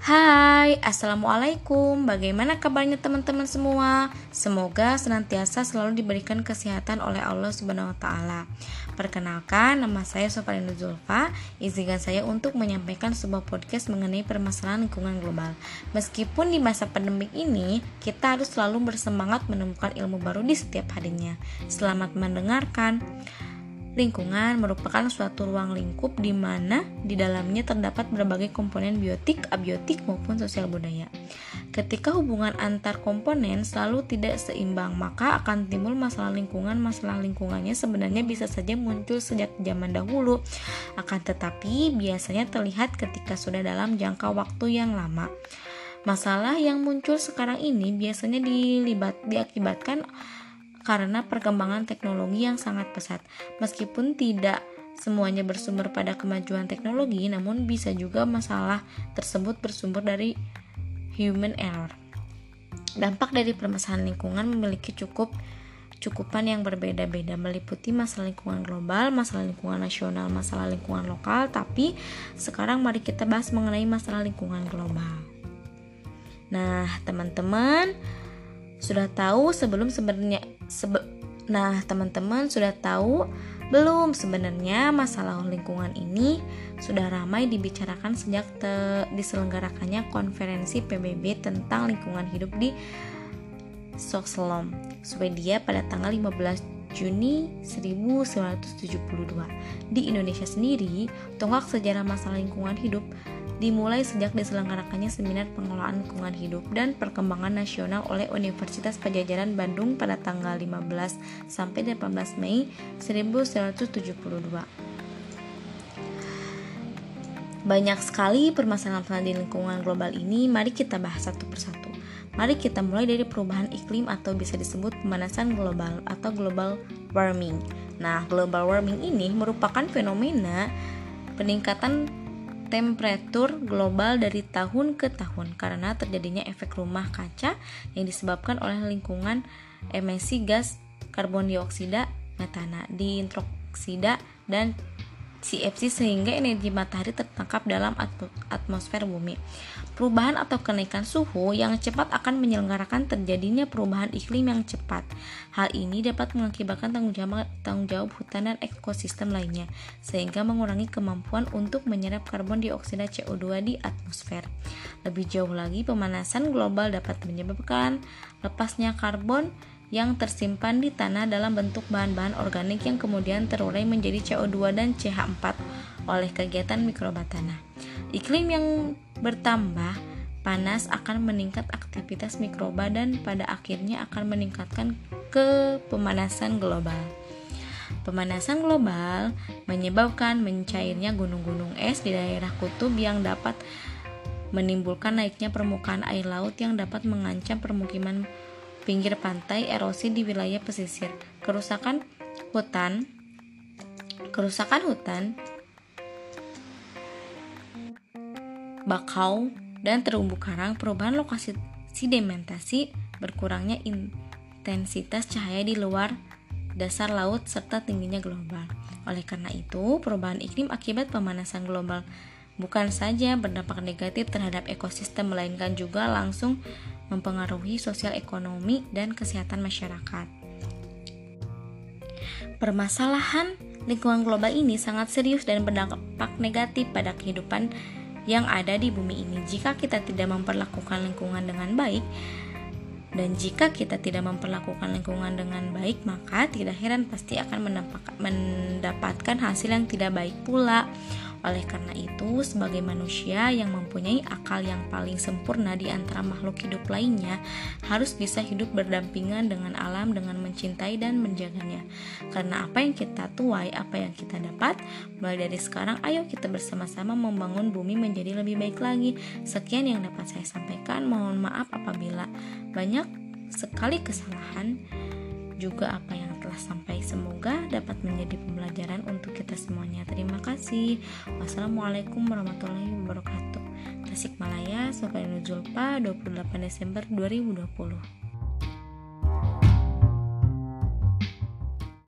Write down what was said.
Hai, Assalamualaikum Bagaimana kabarnya teman-teman semua? Semoga senantiasa selalu diberikan kesehatan oleh Allah Subhanahu wa Ta'ala. Perkenalkan, nama saya Sofarina Zulfa. Izinkan saya untuk menyampaikan sebuah podcast mengenai permasalahan lingkungan global. Meskipun di masa pandemik ini, kita harus selalu bersemangat menemukan ilmu baru di setiap harinya. Selamat mendengarkan. Lingkungan merupakan suatu ruang lingkup di mana di dalamnya terdapat berbagai komponen biotik, abiotik maupun sosial budaya. Ketika hubungan antar komponen selalu tidak seimbang, maka akan timbul masalah lingkungan. Masalah lingkungannya sebenarnya bisa saja muncul sejak zaman dahulu, akan tetapi biasanya terlihat ketika sudah dalam jangka waktu yang lama. Masalah yang muncul sekarang ini biasanya dilibat diakibatkan karena perkembangan teknologi yang sangat pesat. Meskipun tidak semuanya bersumber pada kemajuan teknologi, namun bisa juga masalah tersebut bersumber dari human error. Dampak dari permasalahan lingkungan memiliki cukup cukupan yang berbeda-beda meliputi masalah lingkungan global, masalah lingkungan nasional, masalah lingkungan lokal, tapi sekarang mari kita bahas mengenai masalah lingkungan global. Nah, teman-teman, sudah tahu sebelum sebenarnya sebe Nah, teman-teman sudah tahu belum sebenarnya masalah lingkungan ini sudah ramai dibicarakan sejak diselenggarakannya konferensi PBB tentang lingkungan hidup di Stockholm, Swedia pada tanggal 15 Juni 1972. Di Indonesia sendiri, tonggak sejarah masalah lingkungan hidup dimulai sejak diselenggarakannya seminar pengelolaan lingkungan hidup dan perkembangan nasional oleh Universitas Pajajaran Bandung pada tanggal 15 sampai 18 Mei 1972. Banyak sekali permasalahan di lingkungan global ini, mari kita bahas satu persatu. Mari kita mulai dari perubahan iklim atau bisa disebut pemanasan global atau global warming. Nah, global warming ini merupakan fenomena peningkatan temperatur global dari tahun ke tahun karena terjadinya efek rumah kaca yang disebabkan oleh lingkungan emisi gas karbon dioksida, metana, diintroksida dan CFC sehingga energi matahari tertangkap dalam atmosfer bumi. Perubahan atau kenaikan suhu yang cepat akan menyelenggarakan terjadinya perubahan iklim yang cepat. Hal ini dapat mengakibatkan tanggung jawab, tanggung jawab hutan dan ekosistem lainnya, sehingga mengurangi kemampuan untuk menyerap karbon dioksida CO2 di atmosfer. Lebih jauh lagi, pemanasan global dapat menyebabkan lepasnya karbon yang tersimpan di tanah dalam bentuk bahan-bahan organik yang kemudian terurai menjadi CO2 dan CH4 oleh kegiatan mikroba tanah. Iklim yang bertambah panas akan meningkat aktivitas mikroba dan pada akhirnya akan meningkatkan ke pemanasan global. Pemanasan global menyebabkan mencairnya gunung-gunung es di daerah kutub yang dapat menimbulkan naiknya permukaan air laut yang dapat mengancam permukiman pinggir pantai, erosi di wilayah pesisir, kerusakan hutan, kerusakan hutan, bakau, dan terumbu karang, perubahan lokasi sedimentasi, berkurangnya intensitas cahaya di luar dasar laut serta tingginya global. Oleh karena itu, perubahan iklim akibat pemanasan global bukan saja berdampak negatif terhadap ekosistem melainkan juga langsung mempengaruhi sosial ekonomi dan kesehatan masyarakat. Permasalahan lingkungan global ini sangat serius dan berdampak negatif pada kehidupan yang ada di bumi ini. Jika kita tidak memperlakukan lingkungan dengan baik, dan jika kita tidak memperlakukan lingkungan dengan baik, maka tidak heran pasti akan mendapatkan hasil yang tidak baik pula. Oleh karena itu, sebagai manusia yang mempunyai akal yang paling sempurna di antara makhluk hidup lainnya, harus bisa hidup berdampingan dengan alam dengan mencintai dan menjaganya. Karena apa yang kita tuai, apa yang kita dapat, mulai dari sekarang ayo kita bersama-sama membangun bumi menjadi lebih baik lagi. Sekian yang dapat saya sampaikan. Mohon maaf apabila banyak sekali kesalahan juga apa yang telah sampai. Semoga dapat menjadi pembelajaran untuk kita semuanya. Terima kasih. Wassalamualaikum warahmatullahi wabarakatuh. Tasikmalaya Sofian Zulpa 28 Desember 2020